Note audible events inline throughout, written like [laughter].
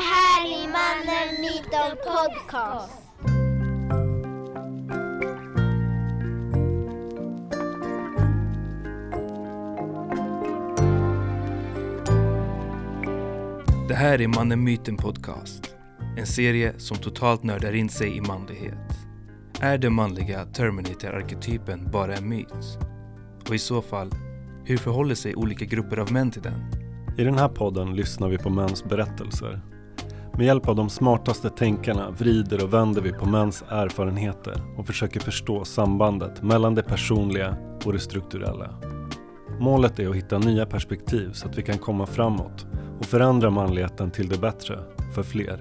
här är Mannen Myten Podcast. Det här är Mannen Myten Podcast. En serie som totalt nördar in sig i manlighet. Är den manliga Terminator-arketypen bara en myt? Och i så fall, hur förhåller sig olika grupper av män till den? I den här podden lyssnar vi på mäns berättelser. Med hjälp av de smartaste tänkarna vrider och vänder vi på mäns erfarenheter och försöker förstå sambandet mellan det personliga och det strukturella. Målet är att hitta nya perspektiv så att vi kan komma framåt och förändra manligheten till det bättre för fler.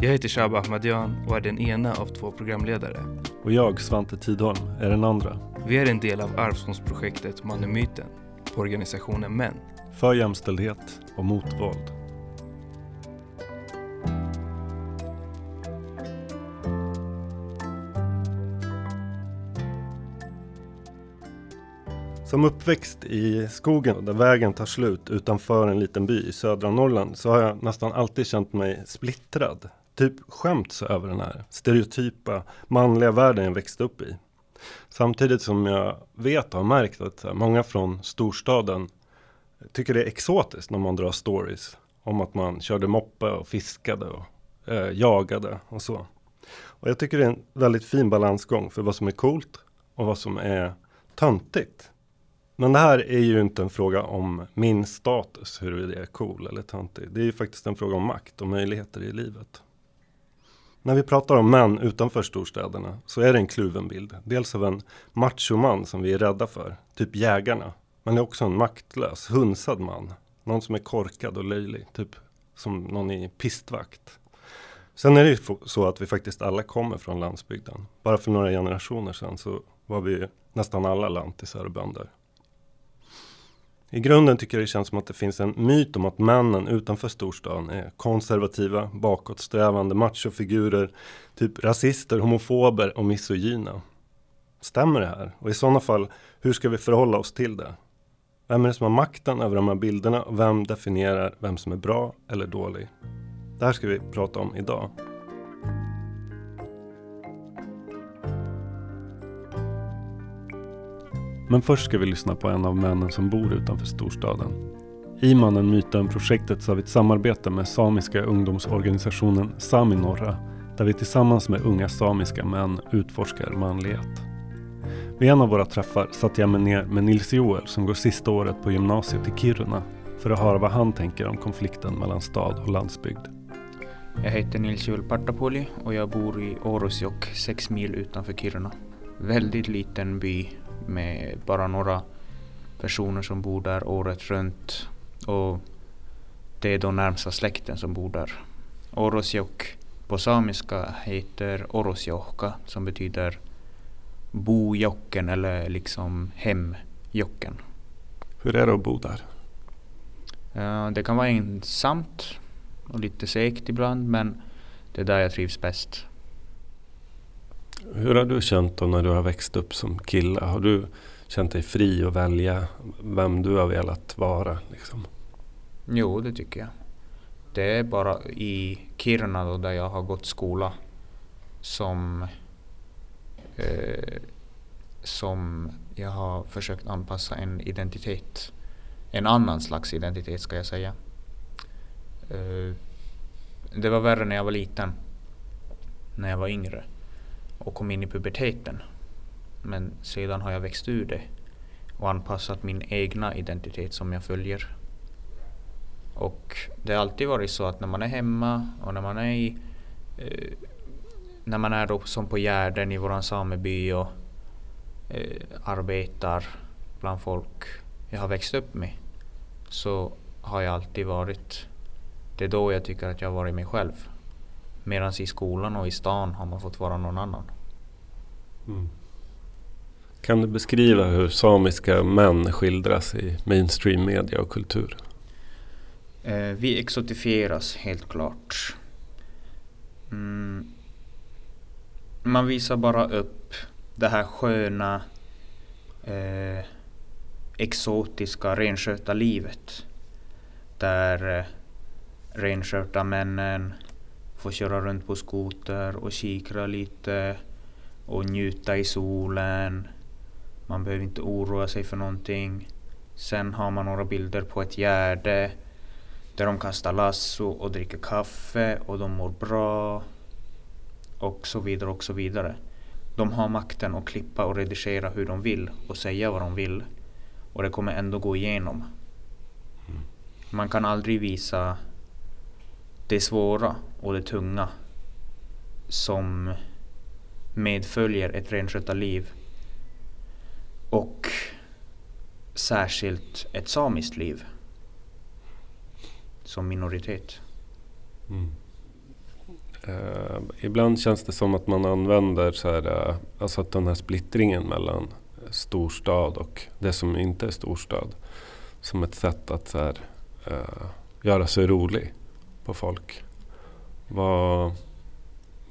Jag heter Shaba Ahmadian och är den ena av två programledare. Och jag, Svante Tidholm, är den andra. Vi är en del av Arvsfondsprojektet Mannen Myten på organisationen Män. För jämställdhet och mot våld. Som uppväxt i skogen där vägen tar slut utanför en liten by i södra Norrland så har jag nästan alltid känt mig splittrad. Typ skämts över den här stereotypa manliga världen jag växte upp i. Samtidigt som jag vet och har märkt att många från storstaden tycker det är exotiskt när man drar stories om att man körde moppe och fiskade och eh, jagade och så. Och jag tycker det är en väldigt fin balansgång för vad som är coolt och vad som är töntigt. Men det här är ju inte en fråga om min status, huruvida jag är cool eller töntig. Det är ju faktiskt en fråga om makt och möjligheter i livet. När vi pratar om män utanför storstäderna så är det en kluven bild. Dels av en machoman som vi är rädda för, typ jägarna. Men det är också en maktlös, hunsad man. Någon som är korkad och löjlig, typ som någon i pistvakt. Sen är det ju så att vi faktiskt alla kommer från landsbygden. Bara för några generationer sedan så var vi nästan alla lantisar och bönder. I grunden tycker jag det känns som att det finns en myt om att männen utanför storstan är konservativa, bakåtsträvande machofigurer, typ rasister, homofober och misogyna. Stämmer det här? Och i sådana fall, hur ska vi förhålla oss till det? Vem är det som har makten över de här bilderna och vem definierar vem som är bra eller dålig? Det här ska vi prata om idag. Men först ska vi lyssna på en av männen som bor utanför storstaden. I Mannen Myten-projektet så har vi ett samarbete med samiska ungdomsorganisationen Sami Norra där vi tillsammans med unga samiska män utforskar manlighet. Vid en av våra träffar satte jag mig ner med Nils Joel som går sista året på gymnasiet i Kiruna för att höra vad han tänker om konflikten mellan stad och landsbygd. Jag heter Nils Joel Partapoli och jag bor i Orusjok, sex mil utanför Kiruna. Väldigt liten by med bara några personer som bor där året runt. Och det är då närmsta släkten som bor där. Orosjok på samiska heter Orosjohka som betyder bojocken eller liksom hemjocken. Hur är det att bo där? Uh, det kan vara ensamt och lite segt ibland men det är där jag trivs bäst. Hur har du känt då när du har växt upp som kille? Har du känt dig fri att välja vem du har velat vara? Liksom? Jo, det tycker jag. Det är bara i Kiruna då, där jag har gått skola som, eh, som jag har försökt anpassa en identitet. En annan slags identitet ska jag säga. Eh, det var värre när jag var liten. När jag var yngre och kom in i puberteten. Men sedan har jag växt ur det och anpassat min egna identitet som jag följer. Och det har alltid varit så att när man är hemma och när man är i eh, när man är då som på Gärden i våran sameby och eh, arbetar bland folk jag har växt upp med så har jag alltid varit det är då jag tycker att jag har varit mig själv. Medan i skolan och i stan har man fått vara någon annan. Mm. Kan du beskriva hur samiska män skildras i mainstream media och kultur? Eh, vi exotifieras helt klart. Mm. Man visar bara upp det här sköna, eh, exotiska, rensköta livet. Där eh, rensköta får köra runt på skoter och kikra lite och njuta i solen. Man behöver inte oroa sig för någonting. Sen har man några bilder på ett gärde där de kastar lasso och dricker kaffe och de mår bra. Och så vidare och så vidare. De har makten att klippa och redigera hur de vill och säga vad de vill. Och det kommer ändå gå igenom. Man kan aldrig visa det svåra och det tunga som medföljer ett renskötarliv och särskilt ett samiskt liv som minoritet. Mm. Uh, ibland känns det som att man använder så här, uh, alltså att den här splittringen mellan storstad och det som inte är storstad som ett sätt att så här, uh, göra sig rolig på folk. Vad,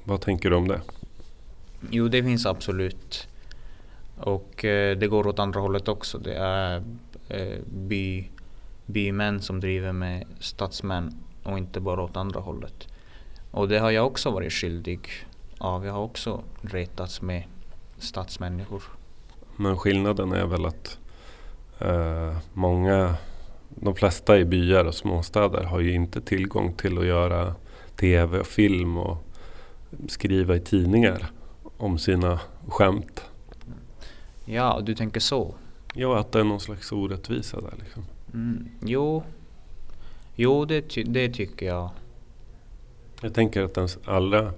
vad tänker du om det? Jo, det finns absolut. Och eh, det går åt andra hållet också. Det är eh, by, bymän som driver med stadsmän och inte bara åt andra hållet. Och det har jag också varit skyldig av. Jag har också retats med stadsmänniskor. Men skillnaden är väl att eh, många, de flesta i byar och småstäder har ju inte tillgång till att göra tv och film och skriva i tidningar om sina skämt. Ja, du tänker så? Ja, att det är någon slags orättvisa där liksom. Mm, jo, jo det, ty det tycker jag. Jag tänker att den allra,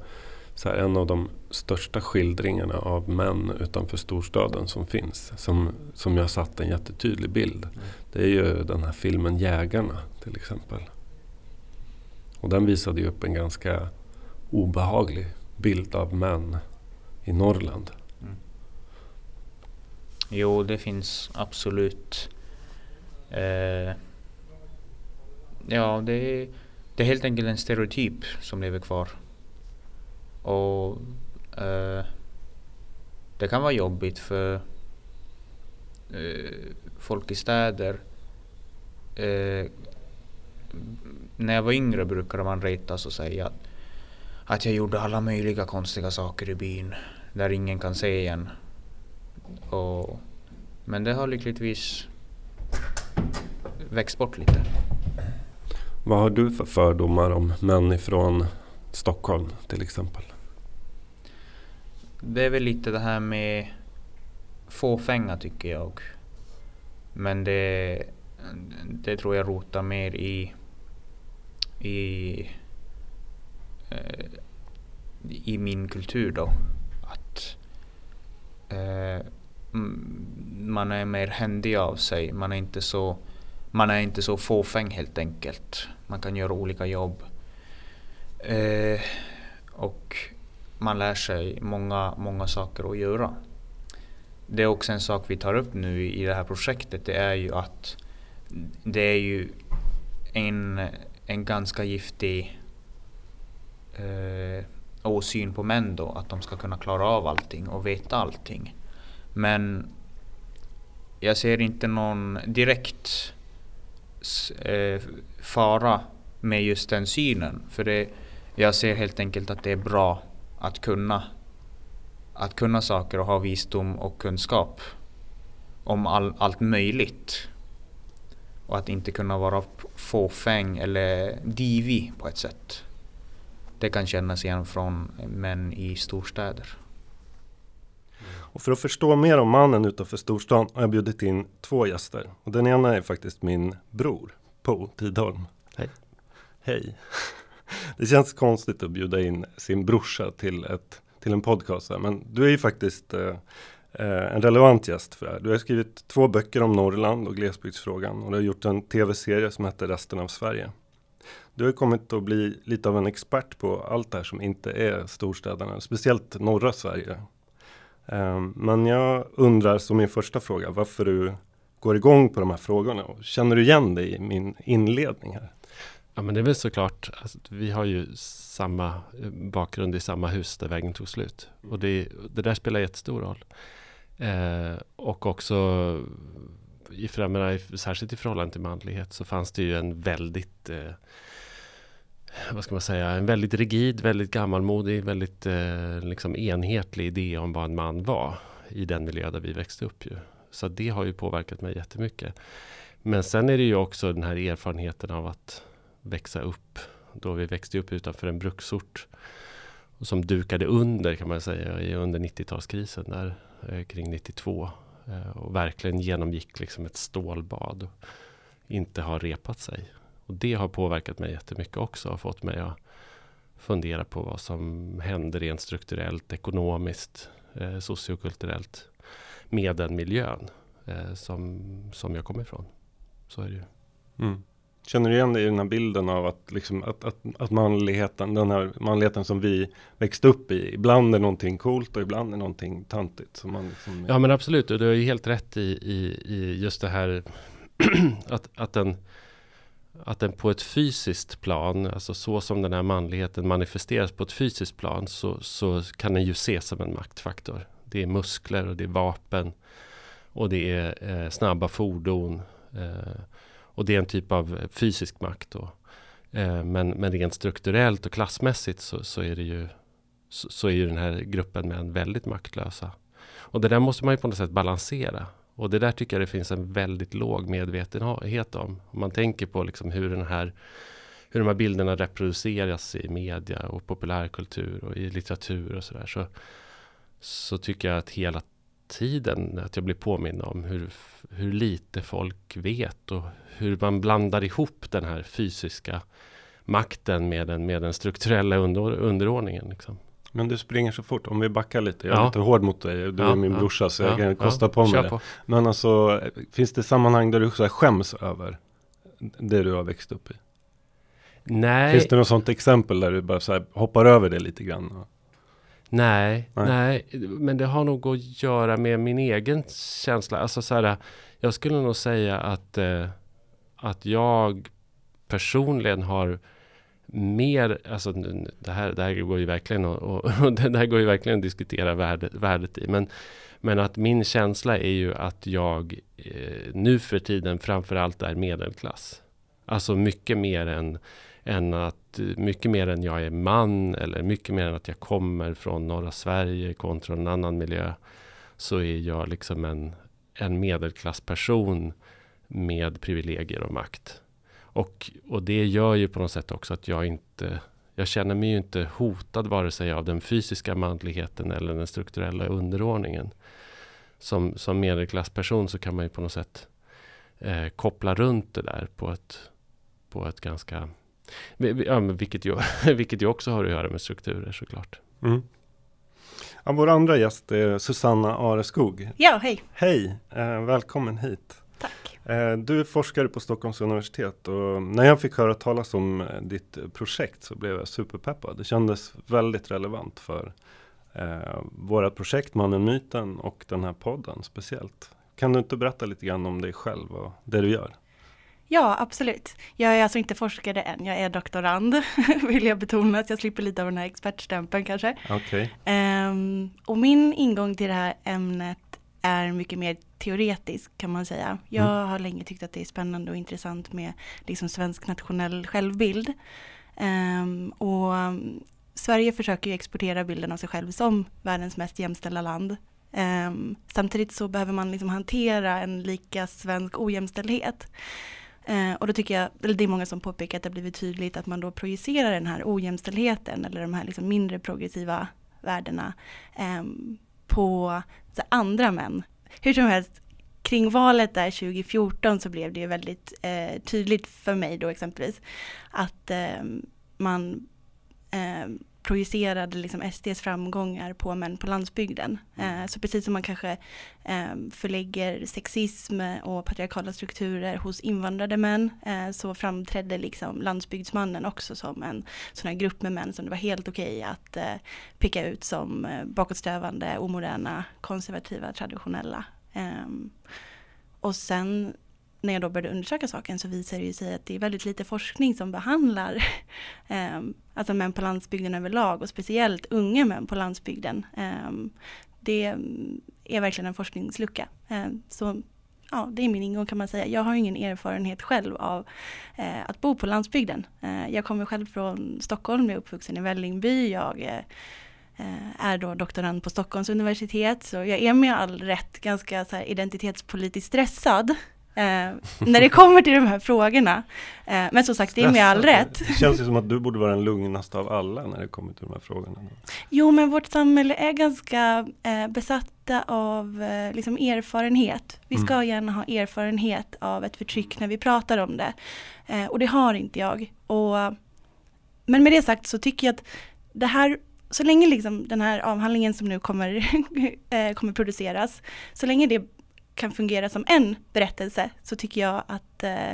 så här, en av de största skildringarna av män utanför storstaden som finns, som, som jag satt en jättetydlig bild. Mm. Det är ju den här filmen Jägarna till exempel. Och den visade ju upp en ganska obehaglig bild av män i Norrland. Mm. Jo, det finns absolut. Eh, ja, det är, det är helt enkelt en stereotyp som lever kvar. Och eh, det kan vara jobbigt för eh, folk i städer. Eh, när jag var yngre brukade man retas och säga att, att jag gjorde alla möjliga konstiga saker i byn där ingen kan se igen. Och, men det har lyckligtvis växt bort lite. Vad har du för fördomar om män ifrån Stockholm till exempel? Det är väl lite det här med fåfänga tycker jag. Men det, det tror jag rotar mer i i, eh, i min kultur då. Att eh, man är mer händig av sig. Man är inte så man är inte så fåfäng helt enkelt. Man kan göra olika jobb. Eh, och man lär sig många, många saker att göra. Det är också en sak vi tar upp nu i det här projektet. Det är ju att det är ju en en ganska giftig eh, åsyn på män då, att de ska kunna klara av allting och veta allting. Men jag ser inte någon direkt eh, fara med just den synen. För det, jag ser helt enkelt att det är bra att kunna, att kunna saker och ha visdom och kunskap om all, allt möjligt. Och att inte kunna vara fåfäng eller divig på ett sätt. Det kan kännas igen från män i storstäder. Och för att förstå mer om mannen utanför storstan har jag bjudit in två gäster. Och den ena är faktiskt min bror, Po Tidholm. Hej. Hej. [laughs] Det känns konstigt att bjuda in sin brorsa till, ett, till en podcast. Här, men du är ju faktiskt eh, eh, en relevant gäst för det här. Du har skrivit två böcker om Norrland och glesbygdsfrågan och du har gjort en tv-serie som heter Resten av Sverige. Du har kommit att bli lite av en expert på allt det här som inte är storstäderna, speciellt norra Sverige. Eh, men jag undrar som min första fråga varför du går igång på de här frågorna. Och känner du igen dig i min inledning här? Ja men det är väl såklart, alltså, vi har ju samma eh, bakgrund i samma hus där vägen tog slut. Och det, det där spelar jättestor roll. Eh, och också i, menar, särskilt i förhållande till manlighet så fanns det ju en väldigt eh, vad ska man säga, en väldigt rigid, väldigt gammalmodig, väldigt eh, liksom enhetlig idé om vad en man var i den miljö där vi växte upp. Ju. Så det har ju påverkat mig jättemycket. Men sen är det ju också den här erfarenheten av att växa upp. Då vi växte upp utanför en bruksort som dukade under kan man säga under 90-talskrisen där eh, kring 92 eh, och verkligen genomgick liksom ett stålbad och inte har repat sig. Och det har påverkat mig jättemycket också och fått mig att fundera på vad som händer rent strukturellt, ekonomiskt, eh, sociokulturellt med den miljön eh, som, som jag kommer ifrån. Så är det ju. Mm. Känner du igen dig i den här bilden av att, liksom, att, att, att manligheten, den här manligheten som vi växte upp i, ibland är någonting coolt och ibland är någonting tantigt. Som man liksom... Ja men absolut, och du har ju helt rätt i, i, i just det här [clears throat] att, att, den, att den på ett fysiskt plan, alltså så som den här manligheten manifesteras på ett fysiskt plan, så, så kan den ju ses som en maktfaktor. Det är muskler och det är vapen och det är eh, snabba fordon. Eh, och det är en typ av eh, fysisk makt. Då. Eh, men, men rent strukturellt och klassmässigt så, så är det ju så, så, är ju den här gruppen män väldigt maktlösa. Och det där måste man ju på något sätt balansera. Och det där tycker jag det finns en väldigt låg medvetenhet om. Om man tänker på liksom hur, den här, hur de här bilderna reproduceras i media och populärkultur och i litteratur och sådär. Så, så tycker jag att hela tiden att jag blir påmind om hur, hur lite folk vet och hur man blandar ihop den här fysiska makten med den, med den strukturella under, underordningen. Liksom. Men du springer så fort, om vi backar lite, jag är ja. lite hård mot dig, du ja, är min ja, brorsa så jag kan kosta på mig det. Men alltså, finns det sammanhang där du så skäms över det du har växt upp i? Nej. Finns det något sånt exempel där du bara så hoppar över det lite grann? Nej, nej, nej, men det har nog att göra med min egen känsla. Alltså så här, jag skulle nog säga att, eh, att jag personligen har mer, alltså det här, det här går ju verkligen och, [laughs] och det här går ju verkligen att diskutera värdet, värdet i. Men, men att min känsla är ju att jag eh, nu för tiden framförallt är medelklass. Alltså mycket mer än, än att, eh, mycket mer än jag är man eller mycket mer än att jag kommer från norra Sverige kontra en annan miljö. Så är jag liksom en, en medelklassperson med privilegier och makt. Och, och det gör ju på något sätt också att jag inte jag känner mig ju inte hotad vare sig av den fysiska manligheten eller den strukturella underordningen. Som, som medelklassperson så kan man ju på något sätt eh, koppla runt det där på ett, på ett ganska... Ja, vilket, ju, [laughs] vilket ju också har att göra med strukturer såklart. Mm. Ja, vår andra gäst är Susanna Areskog. Ja, hej! Hej! Eh, välkommen hit! Tack! Eh, du är forskare på Stockholms universitet och när jag fick höra talas om eh, ditt projekt så blev jag superpeppad. Det kändes väldigt relevant för eh, våra projekt Mannen Myten och den här podden speciellt. Kan du inte berätta lite grann om dig själv och det du gör? Ja, absolut. Jag är alltså inte forskare än, jag är doktorand, [laughs] vill jag betona, att jag slipper lite av den här expertstämpeln kanske. Okay. Um, ehm, och min ingång till det här ämnet är mycket mer teoretisk kan man säga. Jag mm. har länge tyckt att det är spännande och intressant med liksom svensk nationell självbild. Um, och Sverige försöker ju exportera bilden av sig själv som världens mest jämställda land. Samtidigt så behöver man liksom hantera en lika svensk ojämställdhet. Eh, och då tycker jag, eller det är många som påpekar att det har blivit tydligt att man då projicerar den här ojämställdheten eller de här liksom mindre progressiva värdena eh, på andra män. Hur som helst, kring valet där 2014 så blev det ju väldigt eh, tydligt för mig då exempelvis att eh, man eh, projicerade liksom SDs framgångar på män på landsbygden. Mm. Eh, så precis som man kanske eh, förlägger sexism och patriarkala strukturer hos invandrade män eh, så framträdde liksom landsbygdsmannen också som en sån här grupp med män som det var helt okej att peka ut som bakåtsträvande, omoderna, konservativa, traditionella. Ehm, och sen när jag då började undersöka saken så visade det sig att det är väldigt lite forskning som behandlar [laughs] eh, alltså män på landsbygden överlag och speciellt unga män på landsbygden. Eh, det är verkligen en forskningslucka. Eh, så ja, det är min ingång kan man säga. Jag har ingen erfarenhet själv av eh, att bo på landsbygden. Eh, jag kommer själv från Stockholm, jag är uppvuxen i Vällingby. Jag eh, är då doktorand på Stockholms universitet. Så jag är med all rätt ganska så här, identitetspolitiskt stressad. Eh, när det kommer till de här frågorna. Eh, men som sagt, det är med all rätt. Det känns ju som att du borde vara den lugnaste av alla när det kommer till de här frågorna. Jo, men vårt samhälle är ganska eh, besatta av eh, liksom erfarenhet. Vi ska mm. gärna ha erfarenhet av ett förtryck när vi pratar om det. Eh, och det har inte jag. Och, men med det sagt så tycker jag att det här så länge liksom den här avhandlingen som nu kommer, [laughs] eh, kommer produceras, så länge det kan fungera som en berättelse så tycker jag att, eh,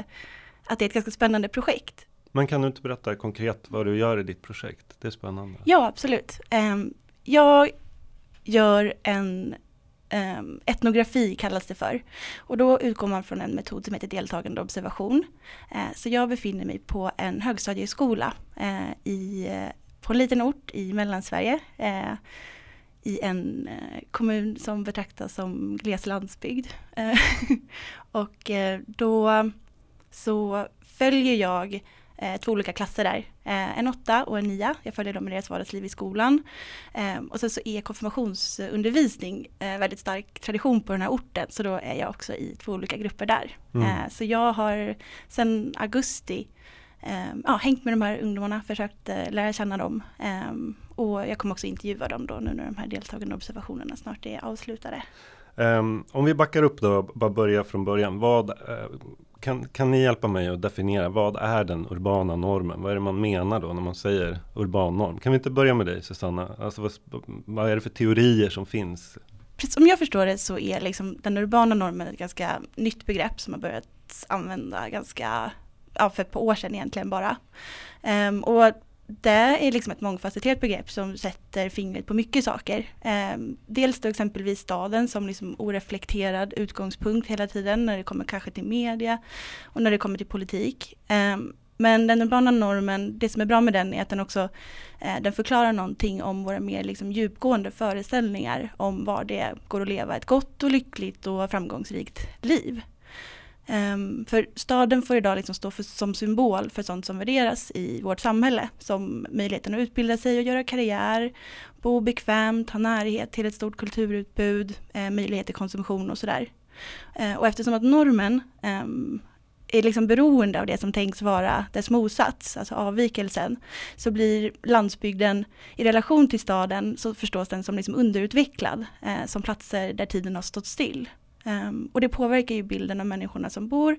att det är ett ganska spännande projekt. Men kan du inte berätta konkret vad du gör i ditt projekt? Det är spännande. Ja, absolut. Um, jag gör en um, etnografi kallas det för. Och då utgår man från en metod som heter deltagande observation. Uh, så jag befinner mig på en högstadieskola uh, i, uh, på en liten ort i Mellansverige i en eh, kommun som betraktas som gles landsbygd. Eh, [laughs] och eh, då så följer jag två olika klasser där. en åtta och en nia. Jag följer dem i deras vardagsliv i skolan. och sen så är konfirmationsundervisning väldigt stark tradition på den här orten. Så då är jag också i två olika grupper där. Mm. så jag har sedan augusti ja, hängt med de här ungdomarna, försökt lära känna dem. Och jag kommer också intervjua dem då nu när de här deltagande observationerna snart är avslutade. Um, om vi backar upp då, bara börja från början. Vad, uh, kan, kan ni hjälpa mig att definiera, vad är den urbana normen? Vad är det man menar då när man säger urban norm? Kan vi inte börja med dig Susanna? Alltså, vad, vad är det för teorier som finns? Precis, som jag förstår det så är liksom den urbana normen ett ganska nytt begrepp som har börjat använda ganska, ja, för ett par år sedan egentligen bara. Um, och det är liksom ett mångfacetterat begrepp som sätter fingret på mycket saker. Eh, dels då exempelvis staden som liksom oreflekterad utgångspunkt hela tiden när det kommer kanske till media och när det kommer till politik. Eh, men den urbana normen, det som är bra med den är att den också eh, den förklarar någonting om våra mer liksom djupgående föreställningar om var det går att leva ett gott och lyckligt och framgångsrikt liv. Ehm, för staden får idag liksom stå för, som symbol för sånt som värderas i vårt samhälle. Som möjligheten att utbilda sig och göra karriär, bo bekvämt, ha närhet till ett stort kulturutbud, eh, möjlighet till konsumtion och sådär. Eh, och eftersom att normen ehm, är liksom beroende av det som tänks vara dess motsats, alltså avvikelsen, så blir landsbygden i relation till staden så förstås den som liksom underutvecklad, eh, som platser där tiden har stått still. Um, och det påverkar ju bilden av människorna som bor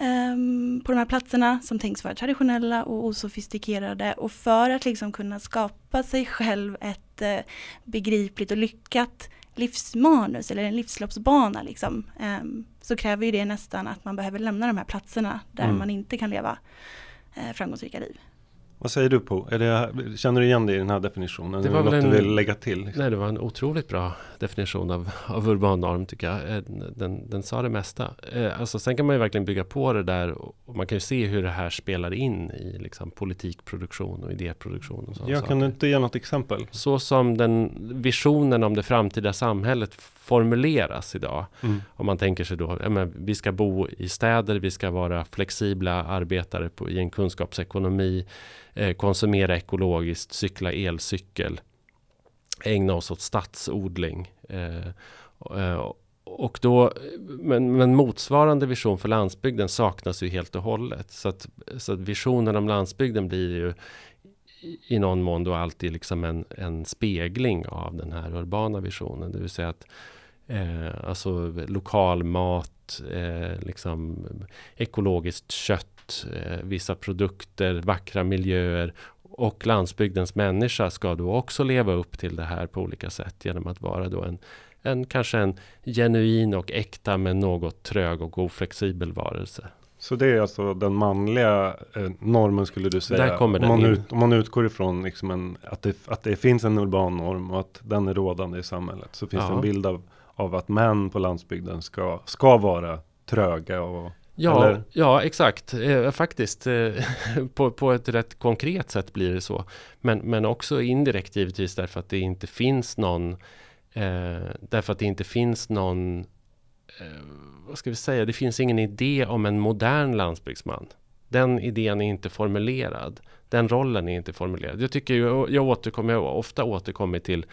um, på de här platserna som tänks vara traditionella och osofistikerade. Och för att liksom kunna skapa sig själv ett uh, begripligt och lyckat livsmanus eller en livsloppsbana liksom, um, så kräver ju det nästan att man behöver lämna de här platserna där mm. man inte kan leva uh, framgångsrika liv. Vad säger du på? Det, känner du igen dig i den här definitionen? Det var väl en, du vill lägga till? Liksom? Nej, det var en otroligt bra definition av, av urban norm tycker jag. Eh, den, den sa det mesta. Eh, alltså, sen kan man ju verkligen bygga på det där och man kan ju se hur det här spelar in i liksom, politikproduktion och idéproduktion. Och ja, kan du inte ge något exempel? Så som den visionen om det framtida samhället formuleras idag. Mm. Om man tänker sig då, ja, men vi ska bo i städer, vi ska vara flexibla arbetare på, i en kunskapsekonomi, eh, konsumera ekologiskt, cykla elcykel, ägna oss åt stadsodling. Eh, eh, och då, men, men, motsvarande vision för landsbygden saknas ju helt och hållet. Så att, så att visionen om landsbygden blir ju i någon mån då alltid liksom en, en spegling av den här urbana visionen. Det vill säga att eh, alltså lokal mat, eh, liksom ekologiskt kött, eh, vissa produkter, vackra miljöer och landsbygdens människa ska då också leva upp till det här på olika sätt genom att vara då en, en kanske en genuin och äkta men något trög och oflexibel varelse. Så det är alltså den manliga eh, normen skulle du säga? Där kommer den om, man ut, om man utgår ifrån liksom en, att, det, att det finns en urban norm och att den är rådande i samhället. Så finns ja. det en bild av, av att män på landsbygden ska, ska vara tröga och Ja, ja exakt. Eh, faktiskt. Eh, [laughs] på, på ett rätt konkret sätt blir det så. Men, men också indirekt givetvis därför att det inte finns någon eh, Därför att det inte finns någon eh, vad ska vi säga, det finns ingen idé om en modern landsbygdsman. Den idén är inte formulerad. Den rollen är inte formulerad. Jag tycker ju, jag återkommer, jag ofta återkommer till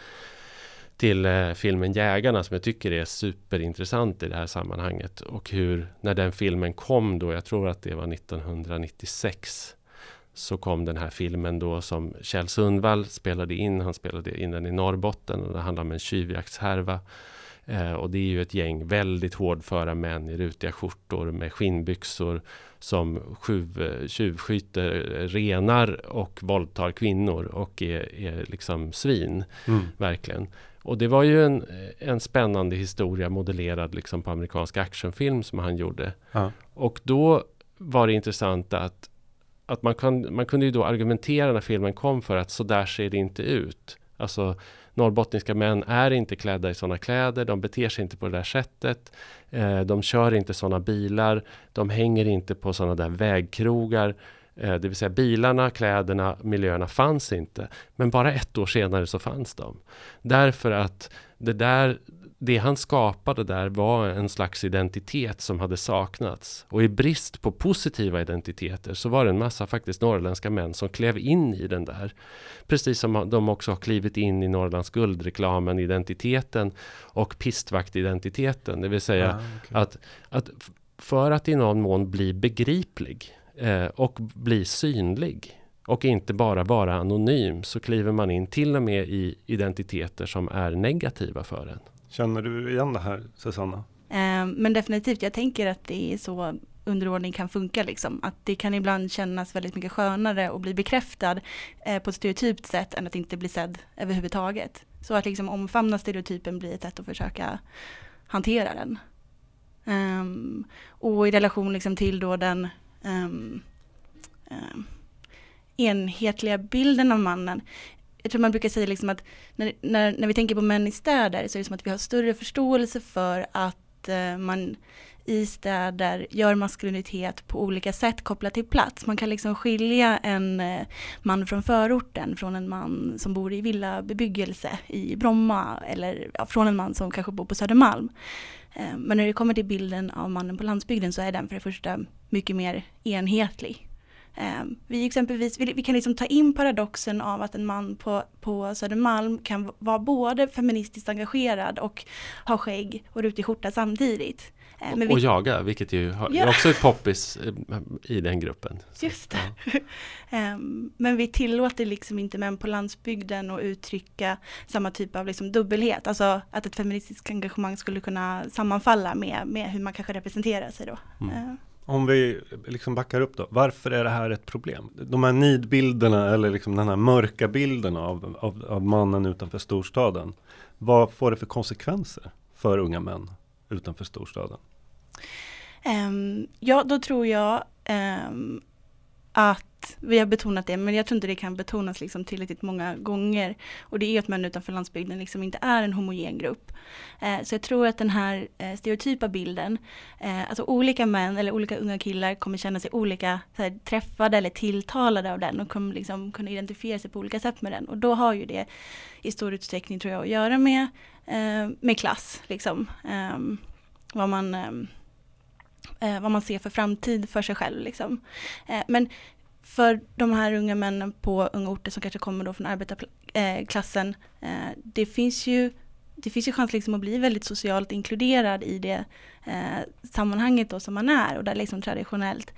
till eh, filmen Jägarna som jag tycker är superintressant i det här sammanhanget. Och hur, när den filmen kom då, jag tror att det var 1996, så kom den här filmen då som Kjell Sundvall spelade in. Han spelade in den i Norrbotten och det handlar om en tjuvjaktshärva. Eh, och det är ju ett gäng väldigt hårdföra män i rutiga skjortor med skinnbyxor som tjuv, eh, tjuvskjuter renar och våldtar kvinnor och är, är liksom svin. Mm. Verkligen. Och det var ju en, en spännande historia modellerad liksom på amerikansk actionfilm som han gjorde. Ja. Och då var det intressant att, att man, kan, man kunde ju då argumentera när filmen kom för att så där ser det inte ut. Alltså norrbottniska män är inte klädda i sådana kläder, de beter sig inte på det där sättet. Eh, de kör inte sådana bilar, de hänger inte på sådana där vägkrogar. Eh, det vill säga bilarna, kläderna, miljöerna fanns inte. Men bara ett år senare så fanns de. Därför att det där det han skapade där var en slags identitet som hade saknats. Och i brist på positiva identiteter så var det en massa faktiskt norrländska män som klev in i den där. Precis som de också har klivit in i Norrlands guldreklamen, identiteten och pistvaktidentiteten. Det vill säga ah, okay. att, att för att i någon mån bli begriplig eh, och bli synlig och inte bara vara anonym så kliver man in till och med i identiteter som är negativa för en. Känner du igen det här Susanna? Eh, men definitivt, jag tänker att det är så underordning kan funka liksom. Att det kan ibland kännas väldigt mycket skönare och bli bekräftad eh, på ett stereotypt sätt än att inte bli sedd överhuvudtaget. Så att liksom omfamna stereotypen blir ett sätt att försöka hantera den. Um, och i relation liksom till då den um, um, enhetliga bilden av mannen. Jag tror man brukar säga liksom att när, när, när vi tänker på män i städer så är det som att vi har större förståelse för att uh, man i städer gör maskulinitet på olika sätt kopplat till plats. Man kan liksom skilja en eh, man från förorten från en man som bor i villabebyggelse i Bromma eller ja, från en man som kanske bor på Södermalm. Eh, men när det kommer till bilden av mannen på landsbygden så är den för det första mycket mer enhetlig. Eh, vi exempelvis, vi, kan liksom ta in paradoxen av att en man på, på Södermalm kan vara både feministiskt engagerad och ha skägg och rutig skjorta samtidigt. Men och vi, jaga, vilket ju har, ja. är också ett poppis eh, i den gruppen. Just det. Ja. [laughs] Ehm, men vi tillåter liksom inte män på landsbygden att uttrycka samma typ av liksom dubbelhet. Alltså att ett feministiskt engagemang skulle kunna sammanfalla med, med hur man kanske representerar sig då. Mm. Om vi liksom backar upp då, varför är det här ett problem? De här nidbilderna eller liksom den här mörka bilden av, av, av mannen utanför storstaden. Vad får det för konsekvenser för unga män utanför storstaden? Um, ja, då tror jag um, att vi har betonat det, men jag tror inte det kan betonas liksom tillräckligt många gånger. Och det är att män utanför landsbygden liksom inte är en homogen grupp. Eh, så jag tror att den här eh, stereotypa bilden, eh, alltså olika män eller olika unga killar kommer känna sig olika här, träffade eller tilltalade av den och kommer liksom kunna identifiera sig på olika sätt med den. Och då har ju det i stor utsträckning tror jag att göra med, Eh, med klass. Liksom. Ehm, vad man ehm, eh, vad man ser för framtid för sig själv. Liksom. Eh, men för de här unga männen på unga orter som kanske kommer då från arbetarklassen, eh, eh, det finns ju det finns ju chans liksom att bli väldigt socialt inkluderad i det eh, sammanhanget då som man är och där liksom traditionellt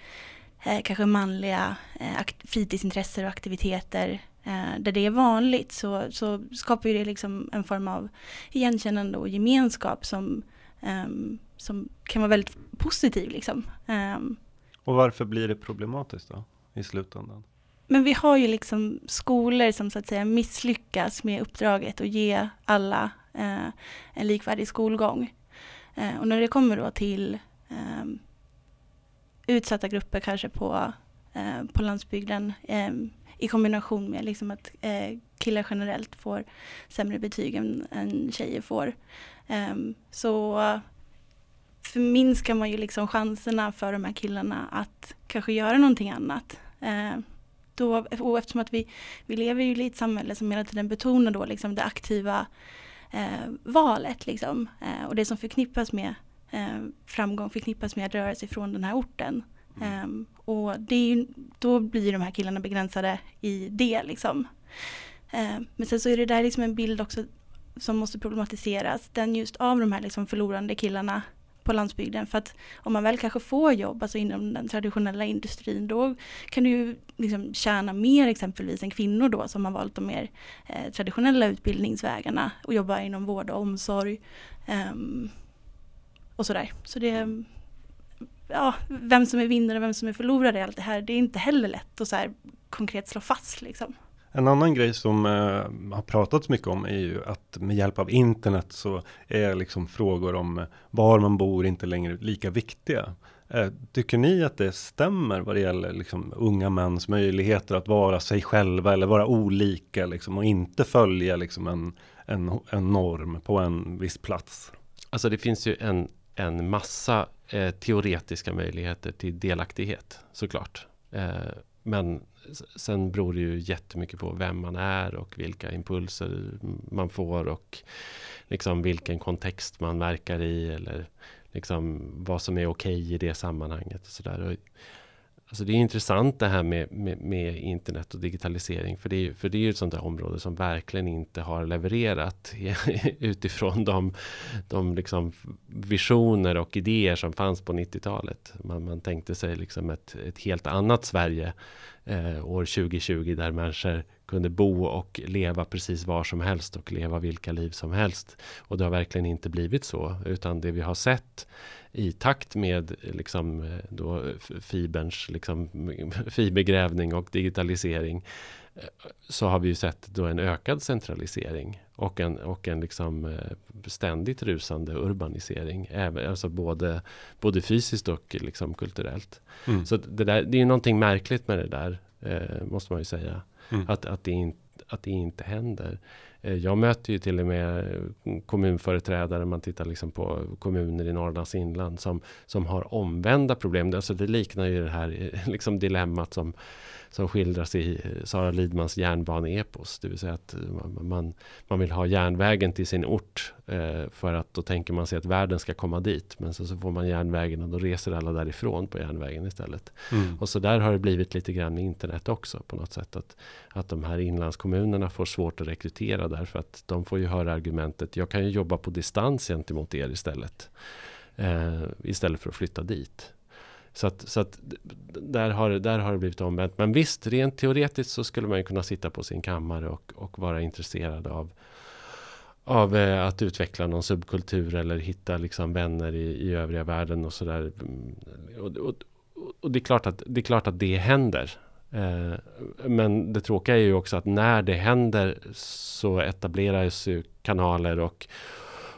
eh, kanske manliga eh, fritidsintressen och aktiviteter eh, där det är vanligt så, så skapar ju det liksom en form av igenkännande och gemenskap som, ehm, som kan vara väldigt positiv. Liksom. Ehm. och varför blir det problematiskt då? i slutändan. Men vi har ju liksom skolor som så att säga misslyckas med uppdraget att ge alla eh, en likvärdig skolgång. Eh, och när det kommer då till eh, utsatta grupper kanske på, eh, på landsbygden eh, i kombination med liksom att eh, killar generellt får sämre betyg än, än tjejer får. Ehm, så förminskar man ju liksom chanserna för de här killarna att kanske göra någonting annat. Uh, då, och eftersom att vi, vi lever ju i ett samhälle som hela tiden betonar då liksom det aktiva eh, valet liksom, eh, och det som förknippas med eh, framgång förknippas med att röra sig från den här orten. Um, och det är ju, då blir de här killarna begränsade i det liksom. Um, men sen så är det där liksom en bild också som måste problematiseras. Den just av de här liksom förlorande killarna på landsbygden. För att om man väl kanske får jobb, alltså inom den traditionella industrin, då kan du ju liksom tjäna mer exempelvis än kvinnor då som har valt de mer eh, traditionella utbildningsvägarna och jobbar inom vård och omsorg. Um, och sådär. Så det ja, vem som är vinnare och vem som är förlorare i allt det här, det är inte heller lätt att så här konkret slå fast liksom. En annan grej som eh, har pratats mycket om är ju att med hjälp av internet så är liksom frågor om var man bor inte längre lika viktiga. Eh, tycker ni att det stämmer vad det gäller liksom, unga mäns möjligheter att vara sig själva eller vara olika liksom, och inte följa liksom, en, en, en norm på en viss plats? Alltså det finns ju en, en massa eh, teoretiska möjligheter till delaktighet såklart. Eh, men sen beror det ju jättemycket på vem man är och vilka impulser man får och liksom vilken kontext man verkar i eller liksom vad som är okej okay i det sammanhanget. Och så där. Alltså det är intressant det här med, med, med, internet och digitalisering. För det, är, för det är ju ett sånt där område som verkligen inte har levererat [laughs] utifrån de, de liksom visioner och idéer som fanns på 90-talet. Man, man tänkte sig liksom ett, ett helt annat Sverige eh, år 2020 där människor kunde bo och leva precis var som helst och leva vilka liv som helst. Och det har verkligen inte blivit så, utan det vi har sett i takt med liksom, då fiberns liksom, [laughs] fibergrävning och digitalisering eh, så har vi ju sett då en ökad centralisering och en, och en liksom eh, ständigt rusande urbanisering. Även, alltså både, både fysiskt och liksom kulturellt. Mm. Så det, där, det är någonting märkligt med det där, eh, måste man ju säga. Mm. Att, att, det in, att det inte händer. Eh, jag möter ju till och med kommunföreträdare, man tittar liksom på kommuner i Norrlands inland som, som har omvända problem. Alltså det liknar ju det här eh, [laughs] liksom dilemmat som som skildras i Sara Lidmans järnbaneepos. Det vill säga att man, man vill ha järnvägen till sin ort eh, för att då tänker man sig att världen ska komma dit. Men så, så får man järnvägen och då reser alla därifrån på järnvägen istället. Mm. Och så där har det blivit lite grann med internet också på något sätt. Att, att de här inlandskommunerna får svårt att rekrytera därför att de får ju höra argumentet jag kan ju jobba på distans gentemot er istället. Eh, istället för att flytta dit. Så att, så att där, har, där har det blivit omvänt. Men visst, rent teoretiskt så skulle man ju kunna sitta på sin kammare och, och vara intresserad av av eh, att utveckla någon subkultur eller hitta liksom vänner i, i övriga världen och sådär. Mm, och, och, och, det, är klart att, det är klart att det händer. Eh, men det tråkiga är ju också att när det händer så etableras ju kanaler och,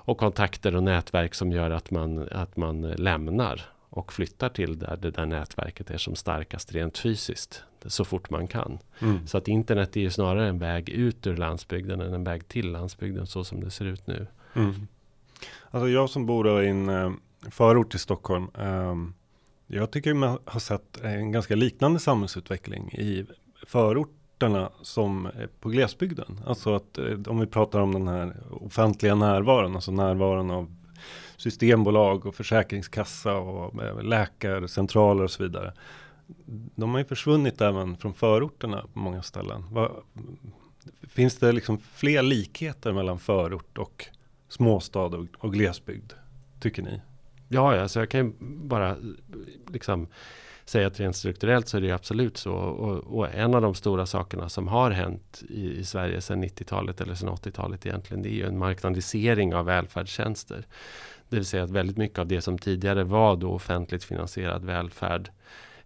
och kontakter och nätverk som gör att man, att man lämnar och flyttar till där det där nätverket är som starkast rent fysiskt så fort man kan. Mm. Så att internet är ju snarare en väg ut ur landsbygden än en väg till landsbygden så som det ser ut nu. Mm. Alltså jag som bor i en eh, förort till Stockholm. Eh, jag tycker man har sett en ganska liknande samhällsutveckling i förorterna som på glesbygden. Alltså att eh, om vi pratar om den här offentliga närvaron, alltså närvaron av systembolag och försäkringskassa och läkarcentraler och så vidare. De har ju försvunnit även från förorterna på många ställen. finns det liksom fler likheter mellan förort och småstad och, och glesbygd? Tycker ni? Ja, alltså jag kan ju bara liksom säga att rent strukturellt så är det absolut så. Och, och, en av de stora sakerna som har hänt i, i Sverige sedan 90-talet eller sedan 80-talet egentligen, det är ju en marknadisering av välfärdstjänster. Det vill säga att väldigt mycket av det som tidigare var då offentligt finansierad välfärd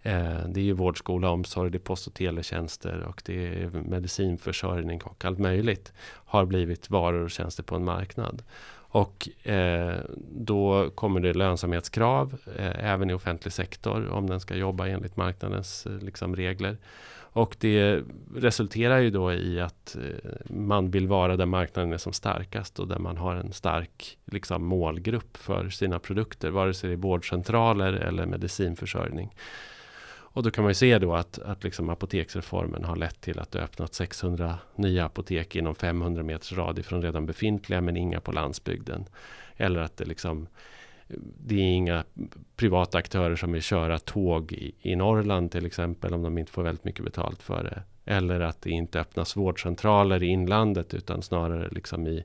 eh, det är ju vård, skola, omsorg, det är post och teletjänster och det är medicinförsörjning och allt möjligt. Har blivit varor och tjänster på en marknad. Och eh, då kommer det lönsamhetskrav eh, även i offentlig sektor om den ska jobba enligt marknadens eh, liksom, regler. Och det resulterar ju då i att eh, man vill vara där marknaden är som starkast och där man har en stark liksom, målgrupp för sina produkter, vare sig det är vårdcentraler eller medicinförsörjning. Och då kan man ju se då att, att liksom apoteksreformen har lett till att det öppnat 600 nya apotek inom 500 meters radie från redan befintliga men inga på landsbygden. Eller att det liksom det är inga privata aktörer som vill köra tåg i, i Norrland till exempel om de inte får väldigt mycket betalt för det. Eller att det inte öppnas vårdcentraler i inlandet utan snarare liksom i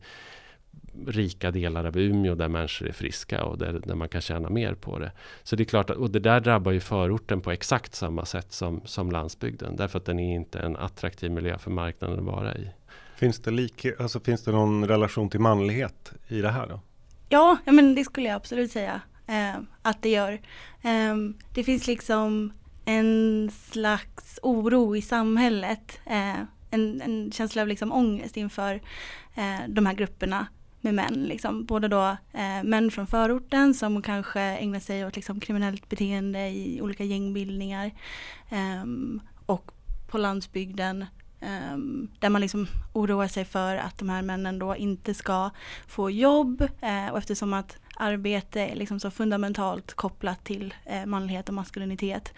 rika delar av Umeå där människor är friska och där, där man kan tjäna mer på det. Så det är klart att, och det där drabbar ju förorten på exakt samma sätt som, som landsbygden. Därför att den är inte en attraktiv miljö för marknaden att vara i. Finns det, lik, alltså finns det någon relation till manlighet i det här då? Ja, men det skulle jag absolut säga eh, att det gör. Eh, det finns liksom en slags oro i samhället. Eh, en, en, känsla av liksom ångest inför eh, de här grupperna med män. Liksom. Både då eh, män från förorten som kanske ägnar sig åt liksom, kriminellt beteende i olika gängbildningar. Eh, och på landsbygden um, där man liksom oroar sig för att de här männen då inte ska få jobb. Uh, och eftersom att arbete är liksom så fundamentalt kopplat till uh, manlighet och maskulinitet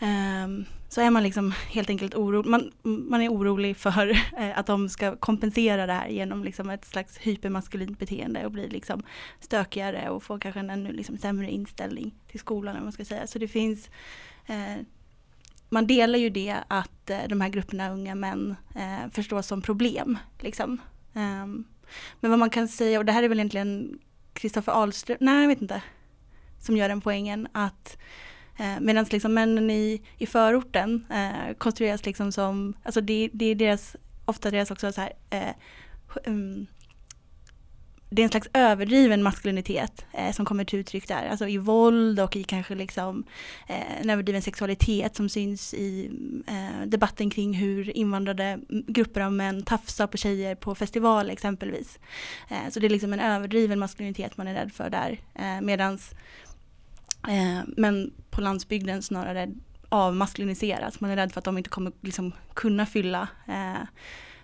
Um, så är man liksom helt enkelt orolig. Man, man är orolig för [laughs] eh, att de ska kompensera det här genom liksom ett slags hypermaskulint beteende och bli liksom stökigare och få kanske en ännu liksom sämre inställning till skolan. Om man ska säga. Så det finns eh, man delar ju det att eh, de här grupperna unga män eh, förstås som problem. Liksom. Um, men vad man kan säga, och det här är väl egentligen Kristoffer Ahlström, nej jag vet inte, som gör den poängen att Eh, Medan liksom männen i, i förorten eh, konstrueras liksom som, alltså det, det är deras, ofta deras också så här, eh, um, det är en slags överdriven maskulinitet eh, som kommer till uttryck där. Alltså i våld och i kanske liksom eh, en överdriven sexualitet som syns i eh, debatten kring hur invandrade grupper av män tafsar på tjejer på festival exempelvis. Eh, så det är liksom en överdriven maskulinitet man är rädd för där. Eh, medans Eh, på landsbygden snarare avmaskuliniseras. Man är rädd för att de inte kommer liksom kunna fylla eh,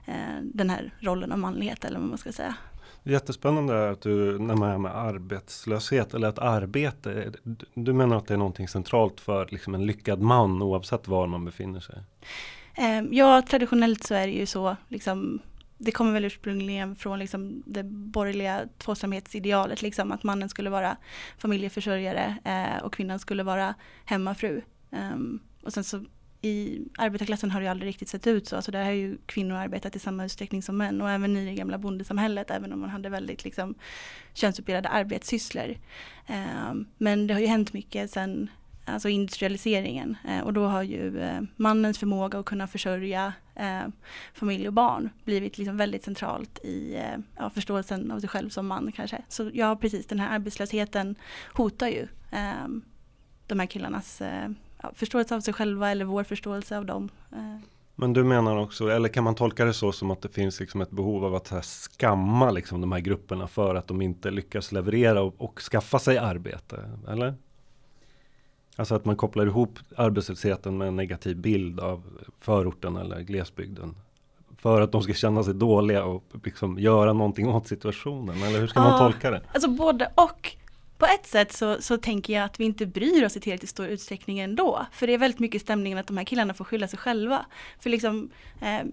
eh den här rollen av manlighet eller vad man ska säga. Jättespännande att du nämner med arbetslöshet eller ett arbete. Du menar att det är någonting centralt för liksom en lyckad man oavsett var man befinner sig? Ehm, ja, traditionellt så är det ju så. Liksom, det kommer väl ursprungligen från liksom det borgerliga tvåsamhetsidealet, liksom, att mannen skulle vara familjeförsörjare eh, och kvinnan skulle vara hemmafru. Um, och sen så i arbetarklassen har det ju aldrig riktigt sett ut så. Alltså där har ju kvinnor arbetat i samma utsträckning som män och även i det gamla bondesamhället även om man hade väldigt liksom, könsuppdelade arbetssysslor. Ehm, men det har ju hänt mycket sen alltså industrialiseringen. Eh, och då har ju eh, mannens förmåga att kunna försörja eh, familj och barn blivit liksom väldigt centralt i eh, ja, förståelsen av sig själv som man kanske. Så ja, precis, den här arbetslösheten hotar ju eh, de här killarnas eh, förståelse av sig själva eller vår förståelse av dem. Men du menar också, eller kan man tolka det så som att det finns liksom ett behov av att skamma liksom de här grupperna för att de inte lyckas leverera och, och skaffa sig arbete? Eller? Alltså att man kopplar ihop arbetslösheten med en negativ bild av förorten eller glesbygden. För att de ska känna sig dåliga och liksom göra någonting åt situationen. Eller hur ska ja, man tolka det? Alltså både och. På ett sätt så, så tänker jag att vi inte bryr oss i tillräckligt stor utsträckning ändå. För det är väldigt mycket stämningen att de här killarna får skylla sig själva. För liksom, eh,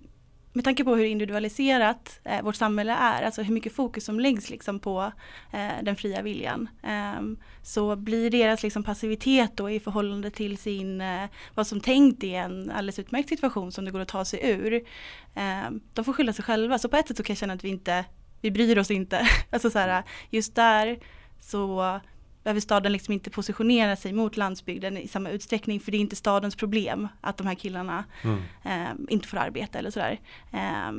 med tanke på hur individualiserat eh, vårt samhälle är, alltså hur mycket fokus som läggs liksom på eh, den fria viljan, eh, så blir deras liksom, passivitet då i förhållande till sin, eh, vad som tänkt är en alldeles utmärkt situation som det går att ta sig ur. Ehm, de får skylla sig själva, så på ett sätt så kan jag känna att vi inte, vi bryr oss inte. [laughs] alltså så här, just där så behöver staden liksom inte positionera sig mot landsbygden i samma utsträckning för det är inte stadens problem att de här killarna mm. eh, inte får arbeta eller sådär. Eh,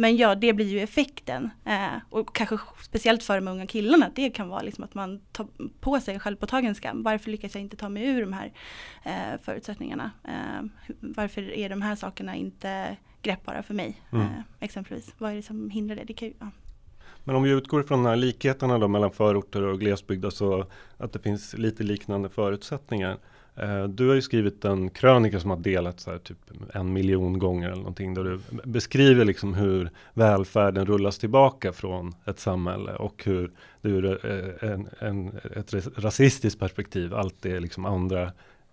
men ja, det blir ju effekten. Eh, och kanske speciellt för de unga killarna, det kan vara liksom att man tar på sig en självpåtagen skam. Varför lyckas jag inte ta mig ur de här eh, förutsättningarna? Eh, varför är de här sakerna inte greppbara för mig? Mm. Eh, exempelvis, vad är det som hindrar det? det kan ju, ja. Men om vi utgår från de här likheterna då mellan förorter och glesbygd, alltså att det finns lite liknande förutsättningar. Eh, du har ju skrivit en krönika som har delats här, typ en miljon gånger eller någonting där du beskriver liksom hur välfärden rullas tillbaka från ett samhälle och hur det eh, ur en, en, ett rasistiskt perspektiv alltid är liksom andra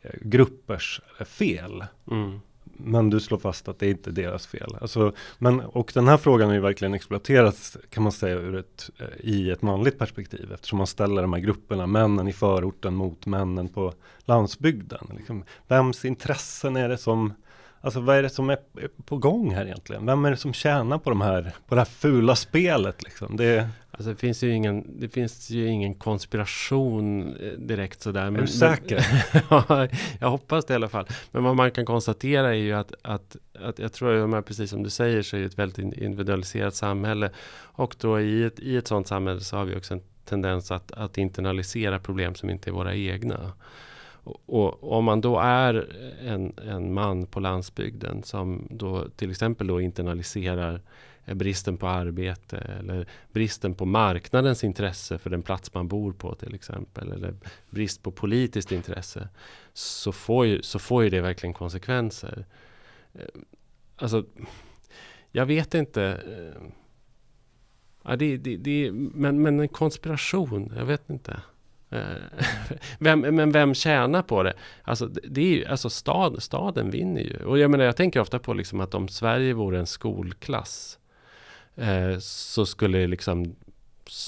eh, gruppers fel. Mm men du slår fast att det är inte deras fel. Alltså, men, och den här frågan har ju verkligen exploaterats kan man säga ur ett, eh, i ett manligt perspektiv eftersom man ställer de här grupperna, männen i förorten mot männen på landsbygden. Liksom, vems intressen är det som Alltså vad är det som är på gång här egentligen? Vem är det som tjänar på de här, på det här fula spelet liksom? Det, Alltså det finns ju ingen, det finns ju ingen konspiration eh, direkt sådär. Men, är du säker? [laughs] ja, jag hoppas det i alla fall. Men vad man kan konstatera är ju att, att, att jag tror att precis som du säger så är det ett väldigt individualiserat samhälle. Och då i ett, i ett sådant samhälle så har vi också en tendens att, att internalisera problem som inte är våra egna. Och, om man då är en, en man på landsbygden som då till exempel då internaliserar Eh, bristen på arbete eller bristen på marknadens intresse för den plats man bor på till exempel. Eller brist på politiskt intresse. Så får ju, så får ju det verkligen konsekvenser. Eh, alltså, jag vet inte. Eh, ja, det, det, det, men, men en konspiration, jag vet inte. [laughs] Vem, men vem tjänar på det? Alltså, det är ju, alltså stad, staden vinner ju. Och jag menar, jag tänker ofta på liksom att om Sverige vore en skolklass eh, så skulle liksom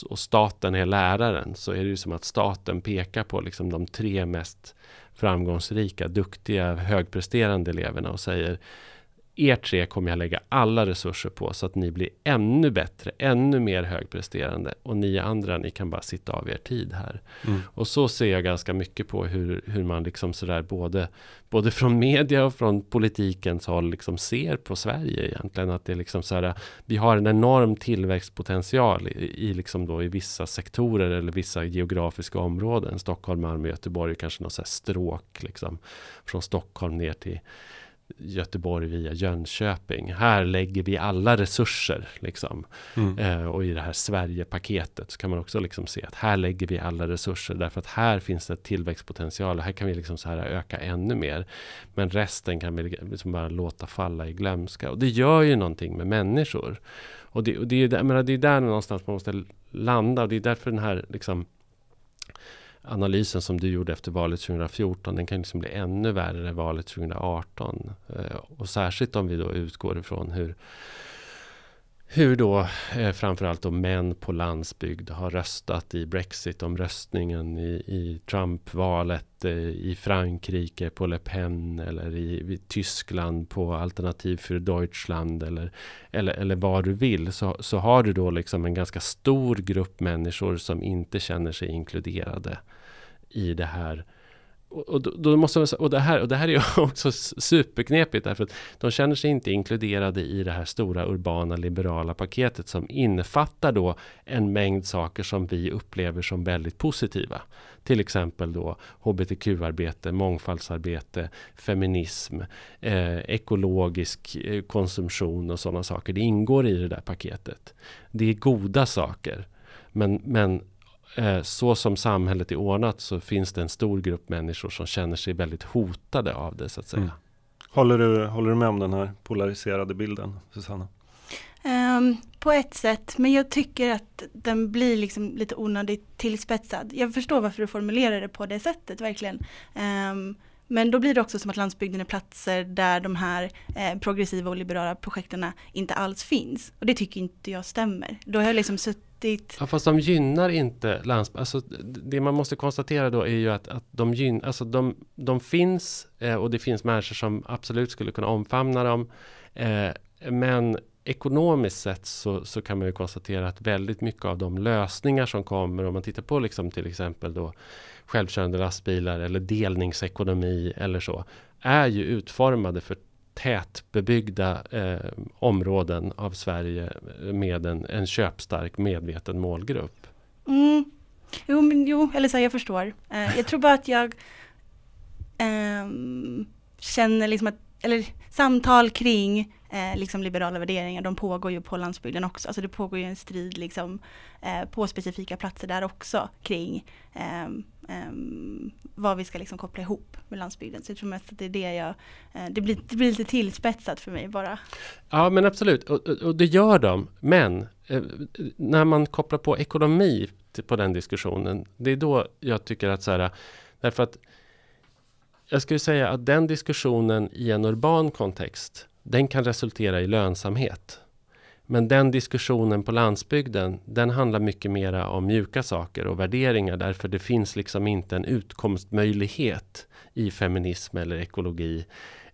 och staten är läraren så är det ju som att staten pekar på liksom de tre mest framgångsrika, duktiga, högpresterande eleverna och säger er tre kommer jag lägga alla resurser på så att ni blir ännu bättre, ännu mer högpresterande. Och ni andra, ni kan bara sitta av er tid här. Mm. Och så ser jag ganska mycket på hur, hur man liksom sådär både, både från media och från politikens håll liksom ser på Sverige egentligen. Att det är liksom så vi har en enorm tillväxtpotential i, i, liksom då i vissa sektorer eller vissa geografiska områden. Stockholm, Malmö, Göteborg, kanske något stråk liksom. Från Stockholm ner till Göteborg via Jönköping. Här lägger vi alla resurser. Liksom. Mm. Eh, och i det här Sverigepaketet så kan man också liksom se att här lägger vi alla resurser. Därför att här finns det tillväxtpotential. Och här kan vi liksom så här öka ännu mer. Men resten kan vi liksom bara låta falla i glömska. Och det gör ju någonting med människor. Och det, och det, är, där, det är där någonstans man måste landa. Och det är därför den här liksom, analysen som du gjorde efter valet 2014, den kan liksom bli ännu värre än valet 2018. Eh, och särskilt om vi då utgår ifrån hur hur då eh, framförallt då män på landsbygd har röstat i Brexit-omröstningen, i, i Trump-valet, eh, i Frankrike på Le Pen eller i, i, Tyskland på Alternativ för Deutschland eller, eller, eller vad du vill. Så, så har du då liksom en ganska stor grupp människor som inte känner sig inkluderade i det här och, då, då, måste man, och, det här, och det här är [laughs] också superknepigt därför att de känner sig inte inkluderade i det här stora urbana liberala paketet som innefattar då en mängd saker som vi upplever som väldigt positiva. Till exempel då hbtq-arbete, mångfaldsarbete, feminism, eh, ekologisk eh, konsumtion och sådana saker. Det ingår i det där paketet. Det är goda saker. Men, men så som samhället är ordnat så finns det en stor grupp människor som känner sig väldigt hotade av det så att säga. Mm. Håller, du, håller du med om den här polariserade bilden, Susanna? Um, på ett sätt, men jag tycker att den blir liksom lite onödigt tillspetsad. Jag förstår varför du formulerar det på det sättet, verkligen. Um, men då blir det också som att landsbygden är platser där de här eh, progressiva och liberala projekten inte alls finns. Och det tycker inte jag stämmer. Då har jag liksom suttit... Ja, fast de gynnar inte landsbygden. Alltså, det man måste konstatera då är ju att, att de, gyn, alltså de, de finns eh, och det finns människor som absolut skulle kunna omfamna dem. Eh, men ekonomiskt sett så, så kan man ju konstatera att väldigt mycket av de lösningar som kommer, om man tittar på liksom till exempel då självkörande lastbilar eller delningsekonomi eller så, är ju utformade för tätbebyggda eh, områden av Sverige med en, en köpstark medveten målgrupp. Mm. Jo, men, jo, eller så jag förstår. Eh, jag tror bara att jag eh, känner liksom att, eller samtal kring eh, liksom liberala värderingar, de pågår ju på landsbygden också. Alltså det pågår ju en strid liksom, eh, på specifika platser där också kring eh, eh vad vi ska liksom koppla ihop med landsbygden. Så jag tror mest att det är det jag, eh, det, blir, det blir lite tillspetsat för mig bara. Ja men absolut, och, och det gör de. Men eh, när man kopplar på ekonomi på den diskussionen, det är då jag tycker att så här, därför att jag skulle säga att den diskussionen i en urban kontext, den kan resultera i lönsamhet. Men den diskussionen på landsbygden, den handlar mycket mera om mjuka saker och värderingar därför det finns liksom inte en utkomstmöjlighet i feminism eller ekologi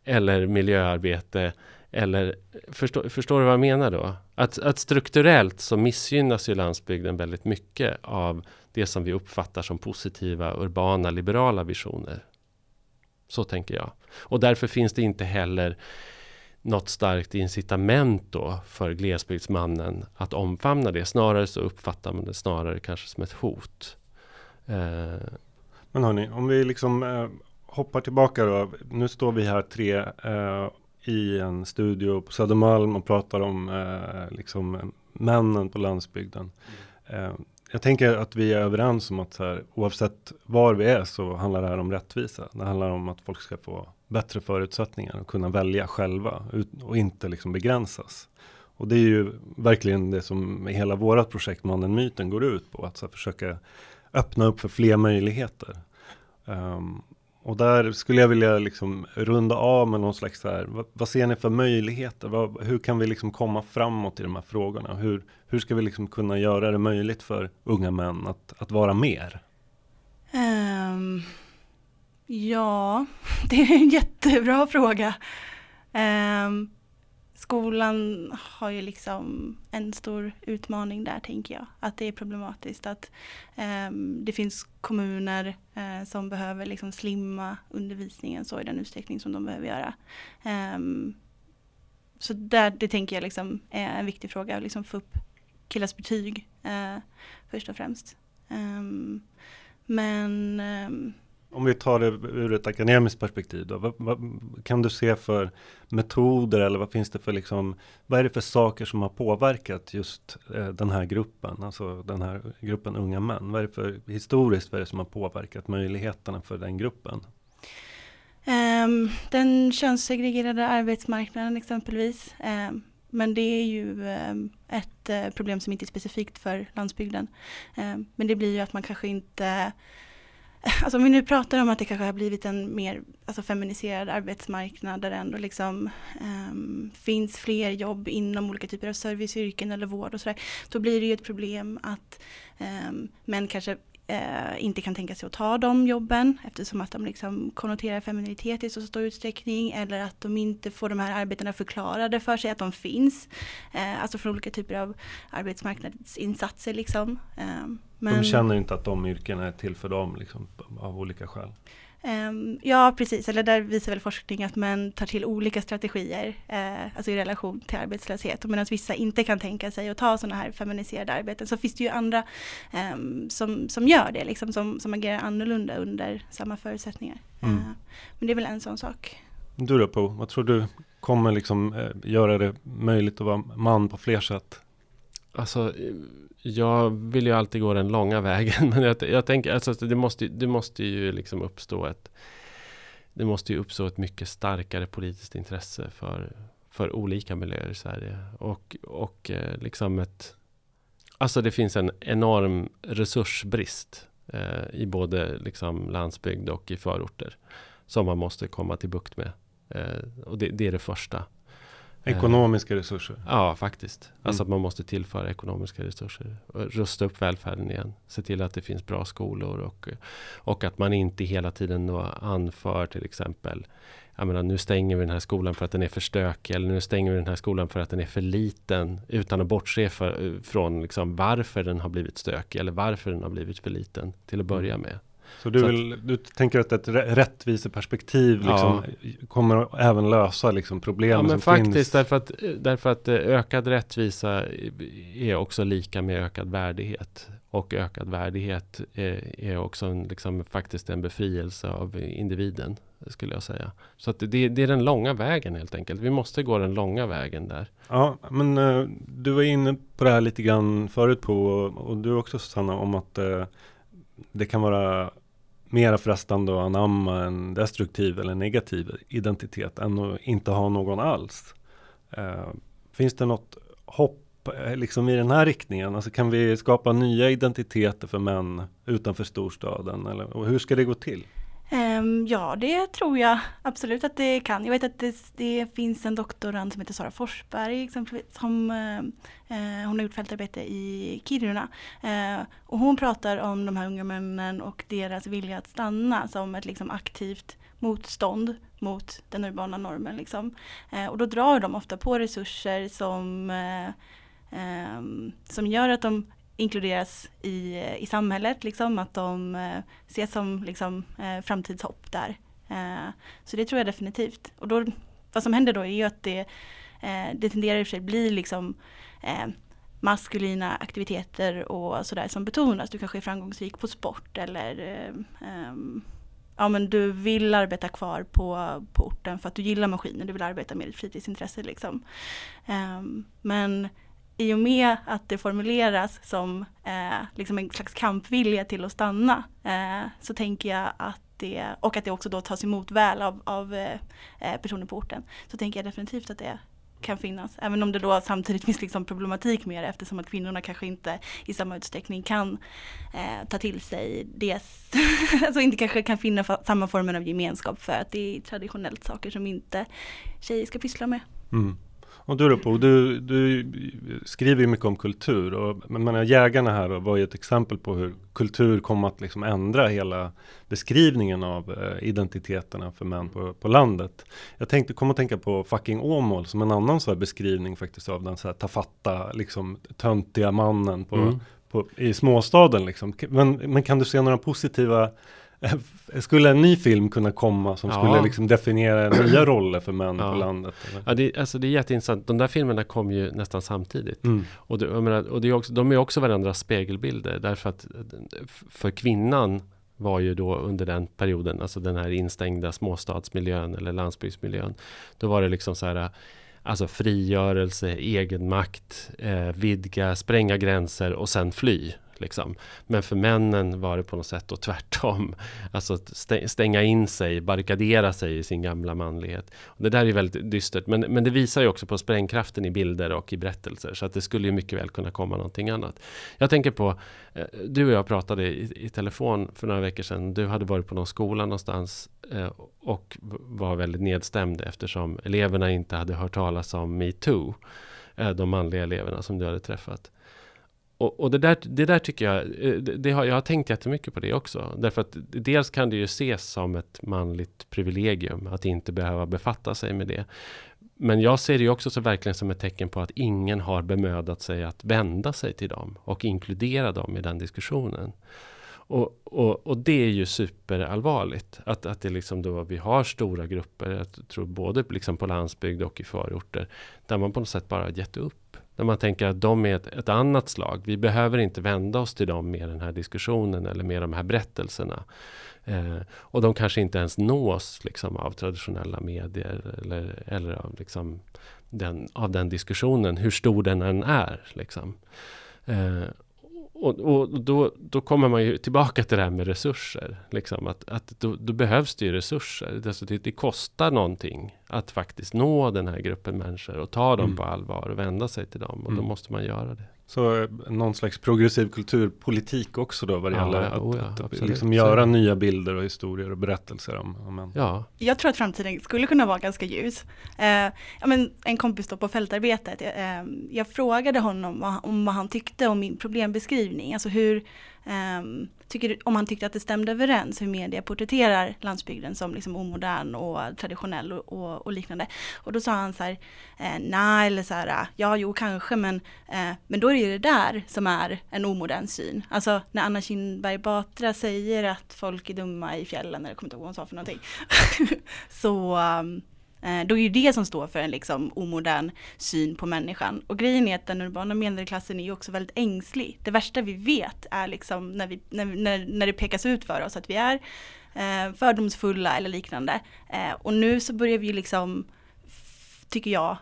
eller miljöarbete. Eller, förstår, förstår du vad jag menar då? Att, att strukturellt så missgynnas ju landsbygden väldigt mycket av det som vi uppfattar som positiva, urbana, liberala visioner. Så tänker jag. Och därför finns det inte heller något starkt incitament då för glesbygdsmannen att omfamna det. Snarare så uppfattar man det snarare kanske som ett hot. Eh. Men hörni, om vi liksom eh, hoppar tillbaka då. Nu står vi här tre eh, i en studio på Södermalm och pratar om eh, liksom männen på landsbygden. Mm. Eh, jag tänker att vi är överens om att här, oavsett var vi är så handlar det här om rättvisa. Det handlar om att folk ska få bättre förutsättningar att kunna välja själva och inte liksom begränsas. Och det är ju verkligen det som hela vårat projekt Mannen Myten går ut på. Att så försöka öppna upp för fler möjligheter. Um, och där skulle jag vilja liksom runda av med någon slags så här, vad, vad ser ni för möjligheter? Vad, hur kan vi liksom komma framåt i de här frågorna? Hur, hur ska vi liksom kunna göra det möjligt för unga män att, att vara mer? Um, ja, [laughs] det är en jättebra fråga. Um, skolan har ju liksom en stor utmaning där tänker jag. Att det är problematiskt att um, det finns kommuner uh, som behöver liksom slimma undervisningen så i den utsträckning som de behöver göra. Um, så där, det tänker jag liksom är en viktig fråga, att liksom få upp killars betyg uh, först och främst. Um, men om vi tar det ur ett akademiskt perspektiv då, vad, vad, kan du se för metoder eller vad finns det för liksom, vad är det för saker som har påverkat just eh, den här gruppen, alltså den här gruppen unga män? Vad är det för historiskt, vad är det som har påverkat möjligheterna för den gruppen? Um, den könssegregerade arbetsmarknaden exempelvis. Um, men det är ju um, ett uh, problem som inte är specifikt för landsbygden. men det blir ju att man kanske inte [laughs] Alltså om vi nu pratar om att det kanske har blivit en mer alltså feminiserad arbetsmarknad där det ändå liksom um, finns fler jobb inom olika typer av serviceyrken eller vård och sådär. Då blir det ju ett problem att um, män kanske eh, inte kan tänka sig att ta de jobben eftersom att de liksom konnoterar femininitet i så stor utsträckning eller att de inte får de här arbetena förklarade för sig att de finns. Eh, alltså från olika typer av arbetsmarknadsinsatser liksom. Eh, men, de känner inte att de yrkena är till för dem liksom, av olika skäl? Um, ja, precis. Eller där visar väl forskning att män tar till olika strategier, eh, alltså i relation till arbetslöshet. Och medan vissa inte kan tänka sig att ta sådana här feminiserade arbeten så finns det ju andra um, som, som gör det, liksom, som, som agerar annorlunda under samma förutsättningar. Mm. Uh, men det är väl en sån sak. Du då Po, vad tror du kommer liksom eh, göra det möjligt att vara man på fler sätt? Alltså, jag vill ju alltid gå den långa vägen. [laughs] Men jag, jag tänker, alltså, det, måste, det måste ju liksom uppstå ett det måste ju uppstå ett mycket starkare politiskt intresse för, för olika miljöer i Sverige. Och, och eh, liksom ett... Alltså det finns en enorm resursbrist eh, i både liksom landsbygd och i förorter. Som man måste komma till bukt med. Eh, och det, det är det första. Ekonomiska resurser? Ja, faktiskt. Mm. Alltså att man måste tillföra ekonomiska resurser. Rusta upp välfärden igen. Se till att det finns bra skolor och, och att man inte hela tiden då anför till exempel jag menar, nu stänger vi den här skolan för att den är för stökig eller nu stänger vi den här skolan för att den är för liten utan att bortse för, från liksom varför den har blivit stökig eller varför den har blivit för liten till att börja mm. med. Så du, vill, du tänker att ett rättviseperspektiv liksom ja. kommer även lösa liksom problemen ja, men som faktiskt, finns? Därför att, därför att eh, ökad rättvisa är också lika med ökad värdighet. Och ökad värdighet är, är också en, liksom, faktiskt en befrielse av individen, skulle jag säga. Så att det, det, är den långa vägen helt enkelt. Vi måste gå den långa vägen där. Ja, men uh, du var inne på det här lite grann förut på, och du också Susanna, om att det kan vara mera frestande att anamma en destruktiv eller negativ identitet än att inte ha någon alls. Eh, finns det något hopp eh, liksom i den här riktningen? Alltså kan vi skapa nya identiteter för män utanför storstaden? Eller, och hur ska det gå till? Ehm, ja, det tror jag absolut att det kan. Jag vet att det, det finns en doktorand som heter Sara Forsberg exempelvis, som eh, eh, hon har gjort fältarbete i Kiruna. Eh, och hon pratar om de här unga männen och deras vilja att stanna som ett liksom, aktivt motstånd mot den urbana normen. Liksom. Eh, och då drar de ofta på resurser som, eh, ehm, som gör att de inkluderas i, i samhället, liksom, att de eh, ses som liksom, eh, framtidshopp där. Eh, så det tror jag definitivt. Och då, vad som händer då är ju att det, det tenderar i och för sig bli liksom, maskulina aktiviteter och sådär som betonas. Du kanske är framgångsrik på sport eller ehm, ja, men du vill arbeta kvar på, på orten för att du gillar maskiner, du vill arbeta med ditt fritidsintresse. Liksom. Um, men i och med att det formuleras som eh, liksom en slags kampvilja till att stanna eh, så tänker jag att det, och att det också då tas emot väl av, av eh, eh personer på orten, så tänker jag definitivt att det kan finnas. Även om det då samtidigt [laughs] finns liksom problematik med det eftersom att kvinnorna kanske inte i samma utsträckning kan eh, ta till sig det, [laughs] alltså inte kanske kan finna samma formen av gemenskap för att det är traditionellt saker som inte tjejer ska pyssla med. Mm. Och du på, du, du skriver ju mycket om kultur och men, jägarna här var ju ett exempel på hur kultur kom att liksom ändra hela beskrivningen av eh, identiteterna för män på, på landet. Jag tänkte, kom att tänka på fucking Åmål som en annan så beskrivning faktiskt av den så här tafatta, liksom töntiga mannen på, mm. på, i småstaden liksom. Men, men kan du se några positiva Skulle en ny film kunna komma som ja. skulle liksom definiera nya [clears throat] roller för män ja. på landet? Eller? Ja, det, alltså det är jätteintressant. De där filmerna kom ju nästan samtidigt. Mm. Och, det, menar, och det är också, de är också varandras spegelbilder. Därför att för kvinnan var ju då under den perioden, alltså den här instängda småstadsmiljön eller landsbygdsmiljön. Då var det liksom så här Alltså frigörelse, egenmakt, eh, vidga, spränga gränser och sen fly. Liksom. Men för männen var det på något sätt då tvärtom. Alltså stänga in sig, barrikadera sig i sin gamla manlighet. Och det där är väldigt dystert. Men, men det visar ju också på sprängkraften i bilder och i berättelser. Så att det skulle ju mycket väl kunna komma någonting annat. Jag tänker på, eh, du och jag pratade i, i telefon för några veckor sedan. Du hade varit på någon skola någonstans eh, och var väldigt nedstämd eftersom eleverna inte hade hört talas om metoo. Eh, de manliga eleverna som du hade träffat. Och, och, det, där, det där tycker jag, eh, det, det har, jag har tänkt jättemycket på det också. Därför att dels kan det ju ses som ett manligt privilegium att inte behöva befatta sig med det. Men jag ser det också så verkligen som ett tecken på att ingen har bemödat sig att vända sig till dem och inkludera dem i den diskussionen. Och, och, och det är ju superallvarligt. Att, att det liksom då, vi har stora grupper, jag tror både liksom på landsbygd och i förorter, där man på något sätt bara gett upp där man tänker att de är ett, ett, annat slag. Vi behöver inte vända oss till dem med den här diskussionen eller med de här berättelserna. Eh, och de kanske inte ens nås liksom, av traditionella medier eller, eller av, liksom, den, av den diskussionen, hur stor den än är. Liksom. Eh, och, och då, då kommer man ju tillbaka till det här med resurser. Liksom att, att då, då behövs det ju resurser. Alltså det, det, kostar någonting att faktiskt nå den här gruppen människor och ta dem mm. på allvar och vända sig till dem. Och mm. då måste man göra det. Så eh, någon slags progressiv kulturpolitik också då vad det ja, gäller att, oh ja, att liksom göra nya bilder och historier och berättelser om, om en. Ja. Jag tror att framtiden skulle kunna vara ganska ljus. Eh, ja, men en kompis då på fältarbetet, eh, jag frågade honom om vad han tyckte om min problembeskrivning, alltså hur Um, tycker, om han tyckte att det stämde överens hur media porträtterar landsbygden som liksom omodern och traditionell och, och, och liknande. Och då sa han så här, eh, nej eller så här, ah, ja jo kanske men, eh, men då är det ju det där som är en omodern syn. Alltså när Anna Kinberg Batra säger att folk är dumma i fjällen, eller jag kommer inte ihåg vad hon sa för någonting, [laughs] så um, Eh, då är ju det som står för en liksom omodern syn på människan. Och grejen är att den urbana medelklassen är ju också väldigt ängslig. Det värsta vi vet är liksom när, vi, när, när, när det pekas ut för oss att vi är eh, fördomsfulla eller liknande. Eh, och nu så börjar vi liksom, tycker jag,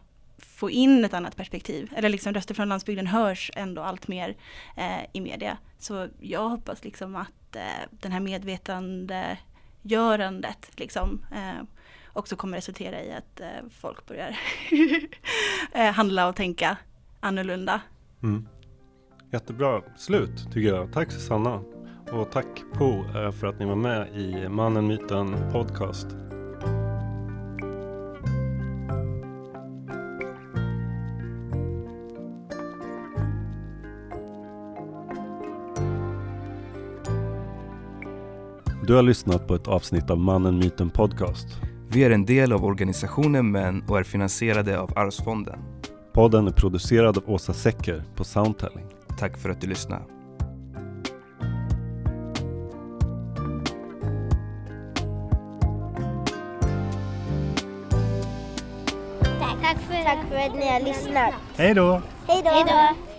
få in ett annat perspektiv. Eller liksom röster från landsbygden hörs ändå allt mer eh, i media. Så jag hoppas liksom att eh, den här medvetandegörandet liksom eh, också kommer resultera i att eh, folk börjar [laughs] eh, handla och tänka annorlunda. Mm. Jättebra slut tycker jag. Tack Susanna. Och tack Po eh, för att ni var med i Mannen, Myten Podcast. Du har lyssnat på ett avsnitt av Mannen, Myten Podcast. Vi är en del av organisationen Män och är finansierade av Arvsfonden. Podden är producerad av Åsa Secker på Soundtelling. Tack för att du lyssnade. Tack för, tack för att ni har lyssnat. Hej då! Hej då!